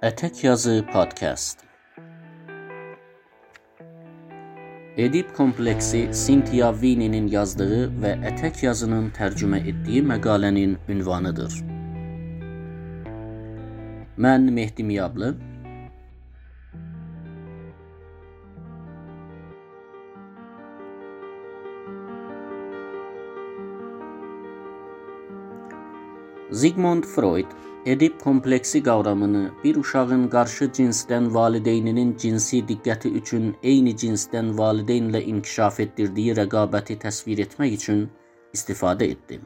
Ətək Yazı Podcast Edip kompleksi Cynthia Winnie'nin yazdığı və Ətək Yazının tərcümə etdiyi məqalənin ünvanıdır. Mən Mehdi Miyablı Sigmund Freud Edip kompleksi qavramını bir uşağın qarşı cinsdən valideyninin cinsi diqqəti üçün eyni cinsdən valideynlə inkişaf etdirdiyi rəqabəti təsvir etmək üçün istifadə etdi.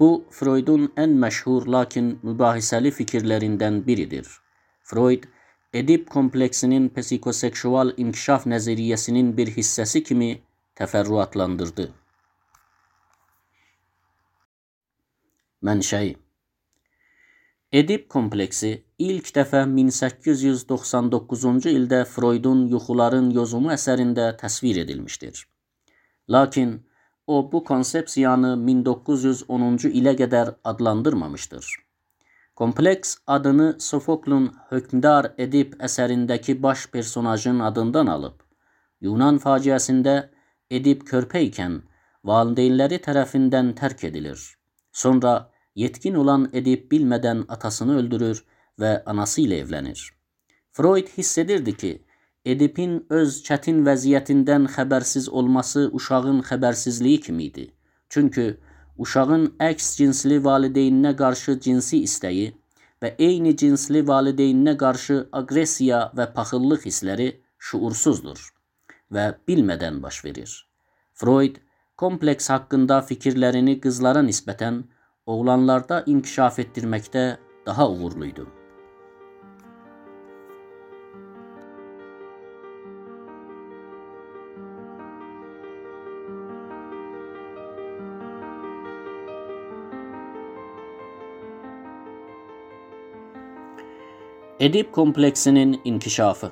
Bu Freudun ən məşhur lakin mübahisəli fikirlərindən biridir. Freud Edip kompleksinin psikoseksual inkişaf nəzəriyyəsinin bir hissəsi kimi təfərrüatlandırdı. Mənşəyi Edip kompleksi ilk dəfə 1899-cu ildə Freudun Yuxuların Yozumu əsərində təsvir edilmişdir. Lakin o bu konsepsiyanı 1910-cu ilə qədər adlandırmamışdır. Kompleks adını Sofoklun Hökmdar Edip əsərindəki baş personajın adından alıb. Yunan faciəsində Edip körpə ikən valideynləri tərəfindən tərk edilir. Sonra yetkin olan Edip bilmədən atasını öldürür və anası ilə evlənir. Freud hiss edirdi ki, Edipin öz çətin vəziyyətindən xəbərsiz olması uşağın xəbərsizliyi kimi idi. Çünki uşağın əks cinsli valideyninə qarşı cinsi istəyi və eyni cinsli valideyninə qarşı aqressiya və paxıllıq hissləri şuursuzdur və bilmədən baş verir. Freud kompleks haqqında fikirlərini qızlara nisbətən oğlanlarda inkişaf etdirməkdə daha uğurluydu. Edip kompleksinin inkişafı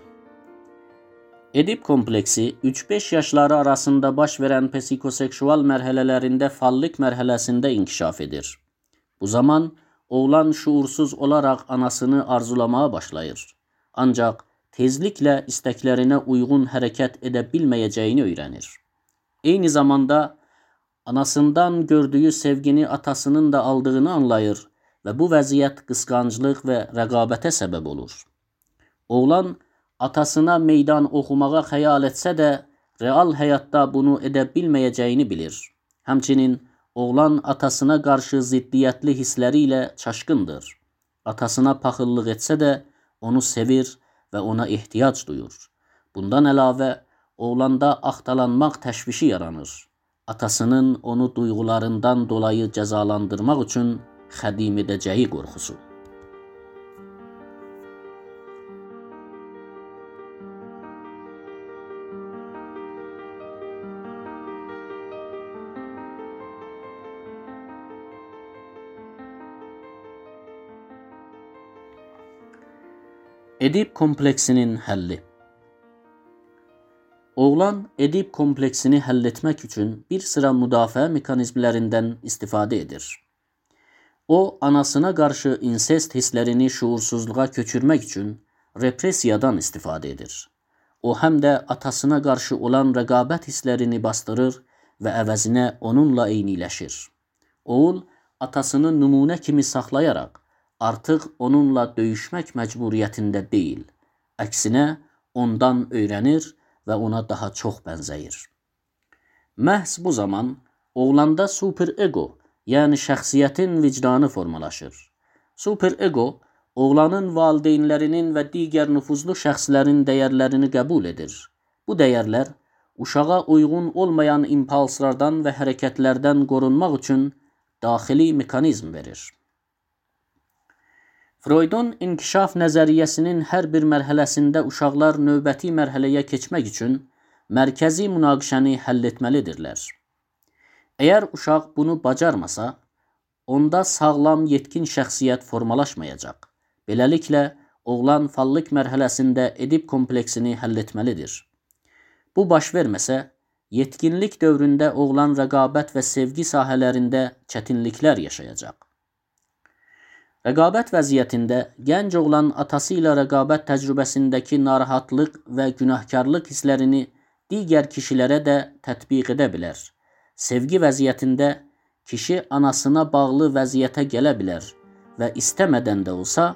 Edip kompleksi 3-5 yaşları arasında baş verən psikoseksual mərhələlərində fallik mərhələsində inkişaf edir. Bu zaman oğlan şuursuz olaraq anasını arzulamağa başlayır. Ancaq tezliklə istəklərinə uyğun hərəkət edə bilməyəcəyini öyrənir. Eyni zamanda anasından gördüyü sevgini atasının da aldığını anlayır və bu vəziyyət qısqanclıq və rəqabətə səbəb olur. Oğlan atasına meydan oxumağa xəyal etsə də, real həyatda bunu edə bilməyəcəyini bilir. Həmçinin Oğlan atasına qarşı ziddiyyətli hissləri ilə çaşqındır. Atasına paxıllıq etsə də onu sevir və ona ehtiyac duyur. Bundan əlavə oğlanda axtalanmaq təşvişi yaranır. Atasının onu duyğularından dolayı cəzalandırmaq üçün xədim edəcəyi qorxusu. Edip kompleksinin həlli Oğlan Edip kompleksini həll etmək üçün bir sıra müdafiə mexanizmlərindən istifadə edir. O, anasına qarşı insest hisslərini şuursuzluğa köçürmək üçün repressiyadan istifadə edir. O, həm də atasına qarşı olan rəqabət hisslərini bastırır və əvəzinə onunla eyniləşir. Oğul atasını nümunə kimi saxlayaraq artıq onunla döyüşmək məcburiyyətində deyil. Əksinə, ondan öyrənir və ona daha çox bənzəyir. Məhz bu zaman oğlanda superego, yəni şəxsiyyətin vicdanı formalaşır. Superego oğlanın valideynlərinin və digər nüfuzlu şəxslərin dəyərlərini qəbul edir. Bu dəyərlər uşağa uyğun olmayan impulslardan və hərəkətlərdən qorunmaq üçün daxili mexanizm verir. Freudun inkişaf nəzəriyyəsinin hər bir mərhələsində uşaqlar növbəti mərhələyə keçmək üçün mərkəzi münaqişəni həll etməlidirlər. Əgər uşaq bunu bacarmasa, onda sağlam yetkin şəxsiyyət formalaşmayacaq. Beləliklə, oğlan fallik mərhələsində edip kompleksini həll etməlidir. Bu baş verməsə, yetkinlik dövründə oğlan rəqabət və sevgi sahələrində çətinliklər yaşayacaq. Rəqabət vəziyyətində gənc oğlan atası ilə rəqabət təcrübəsindəki narahatlıq və günahkarlıq hisslərini digər kişilərə də tətbiq edə bilər. Sevgi vəziyyətində kişi anasına bağlı vəziyyətə gələ bilər və istəmədən də olsa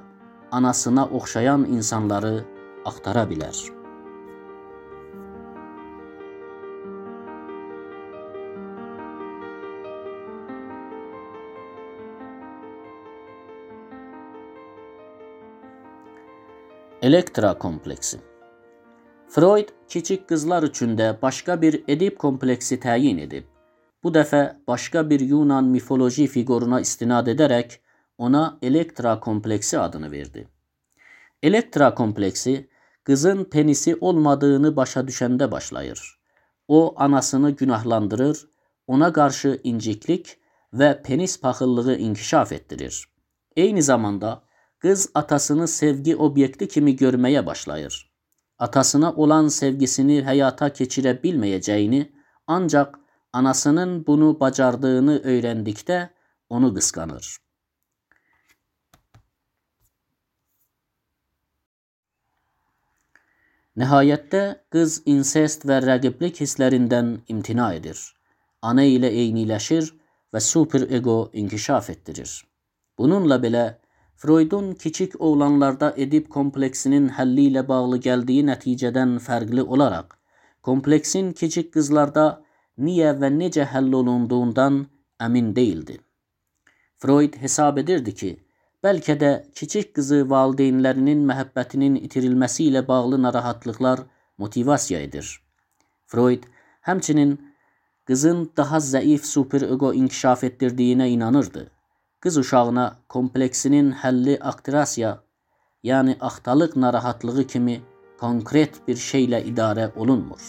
anasına oxşayan insanları axtara bilər. Elektra kompleksi Freud kiçik qızlar üçün də başqa bir Edip kompleksi təyin edib. Bu dəfə başqa bir Yunan mifoloji fiquruna istinad edərək ona Elektra kompleksi adını verdi. Elektra kompleksi qızın penisi olmadığını başa düşəndə başlayır. O anasını günahlandırır, ona qarşı inciklik və penis paxıllığı inkişaf etdirir. Eyni zamanda Qız atasını sevgi obyekti kimi görməyə başlayır. Atasına olan sevgisini həyata keçirə bilməyəcəyini, ancaq anasının bunu bacardığını öyrəndikdə onu qısqanır. Nəhayətdə qız insest və rəqiblik hisslərindən imtina edir. Ana ilə eyniləşir və super ego inkişaf etdirir. Bununla belə Freudun kiçik oğlanlarda Edip kompleksinin həlli ilə bağlı gəldiyi nəticədən fərqli olaraq, kompleksin kiçik qızlarda niyə və necə həll olunduğundan əmin deyildi. Freud hesab edirdi ki, bəlkə də kiçik qızı valideynlərinin məhəbbətinin itirilməsi ilə bağlı narahatlıqlar motivasiya edir. Freud həmçinin qızın daha zəif superego inkişaf etdirdiyinə inanırdı. Qız uşağına kompleksinin həlli aktirasiya, yəni axtalıq narahatlığı kimi konkret bir şeylə idarə olunmur.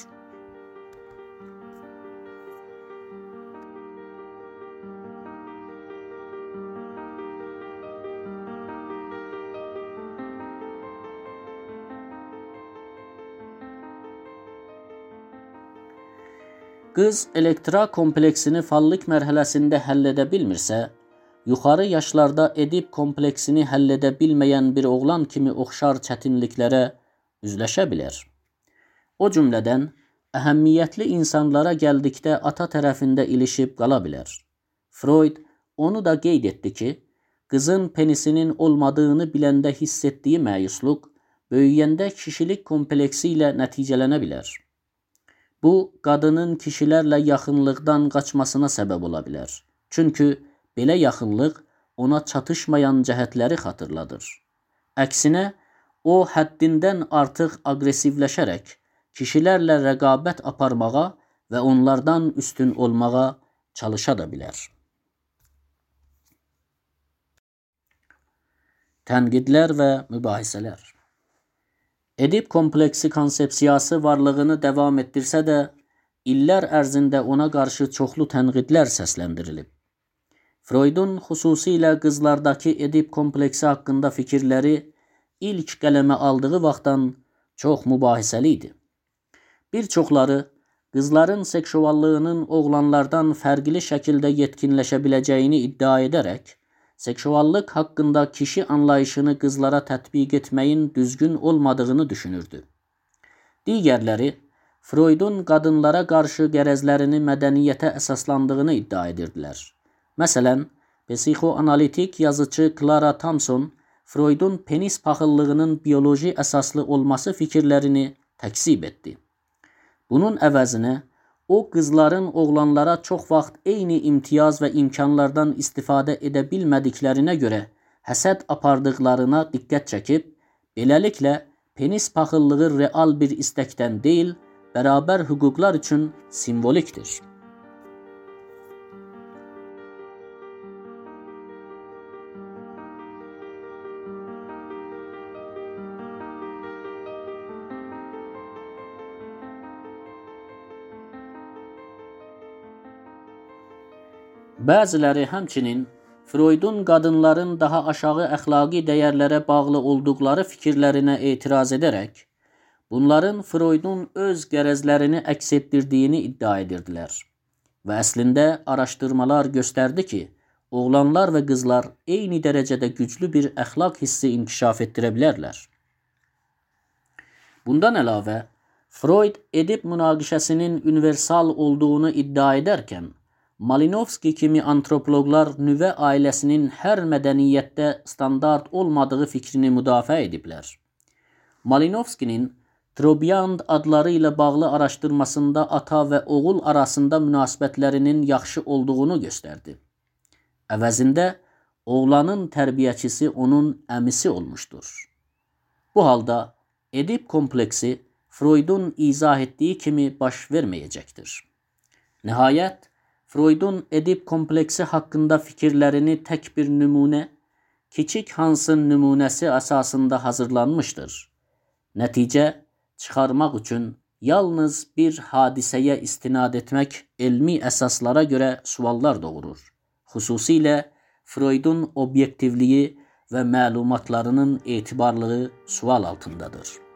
Qız elektra kompleksini fallik mərhələsində həll edə bilmirsə, yuxarı yaşlarda Edip kompleksini həll edə bilməyən bir oğlan kimi oxşar çətinliklərə üzləşə bilər. O cümlədən əhəmiyyətli insanlara gəldikdə ata tərəfində ilişib qala bilər. Freud onu da qeyd etdi ki, qızın penisinin olmadığını biləndə hiss etdiyi məyusluq böyüyəndə kişilik kompleksi ilə nəticələnə bilər. Bu, qadının kişilərlə yaxınlıqdan qaçmasına səbəb ola bilər. Çünki Belə yaxınlıq ona çatışmayan cəhətləri xatırladır. Əksinə, o həddindən artıq aqressivləşərək kişilərlə rəqabət aparmağa və onlardan üstün olmağa çalışa da bilər. Tənqidlər və mübahisələr Edip kompleksi konsepsiyası varlığını davam etdirsə də, illər ərzində ona qarşı çoxlu tənqidlər səsləndirilib. Freudun xüsusilə qızlardakı Edip kompleksi haqqında fikirləri ilk qələmə aldığı vaxtdan çox mübahisəli idi. Bir çoxları qızların seksuallığının oğlanlardan fərqli şəkildə yetkinləşə biləcəyini iddia edərək, seksuallıq haqqında kişi anlayışını qızlara tətbiq etməyin düzgün olmadığını düşünürdü. Digərləri Freudun qadınlara qarşı qərəzlərini mədəniyyətə əsaslandığını iddia edirdilər. Məsələn, psixoanalitik yazıcı Clara Thompson Freudun penis paxıllığının bioloji əsaslı olması fikirlərini təksib etdi. Bunun əvəzinə o qızların oğlanlara çox vaxt eyni imtiyaz və imkanlardan istifadə edə bilmədiklərinə görə həsəd apardıqlarına diqqət çəkib, beləliklə penis paxıllığı real bir istəkdən deyil, bərabər hüquqlar üçün simvolikdir. Bəziləri həmçinin Freudun qadınların daha aşağı əxlaqi dəyərlərə bağlı olduqları fikirlərinə etiraz edərək, bunların Freudun öz qərəzlərini əks etdirdiyini iddia edirdilər. Və əslində araşdırmalar göstərdi ki, oğlanlar ve kızlar eyni derecede güçlü bir əxlaq hissi inkişaf ettirebilirler. Bundan əlavə, Freud edip münaqişəsinin universal olduğunu iddia ederken, Malinowski kimi antropologlar nüvə ailəsinin hər mədəniyyətdə standart olmadığı fikrini müdafiə ediblər. Malinowskinin Trobyand adları ilə bağlı araşdırmasında ata və oğul arasında münasibətlərinin yaxşı olduğunu göstərdi. Əvəzində oğlanın tərbiyəçisi onun əmisi olmuşdur. Bu halda Edip kompleksi Freudun izah etdiyi kimi baş verməyəcəkdir. Nəhayət, Freudun Edip kompleksi haqqında fikirlərini tək bir nümunə, kiçik Hansın nümunəsi əsasında hazırlanmışdır. Nəticə çıxarmaq üçün yalnız bir hadisəyə istinad etmək elmi əsaslara görə suallar doğurur. Xüsusilə Freudun obyektivliyi və məlumatlarının etibarlığı sual altındadır.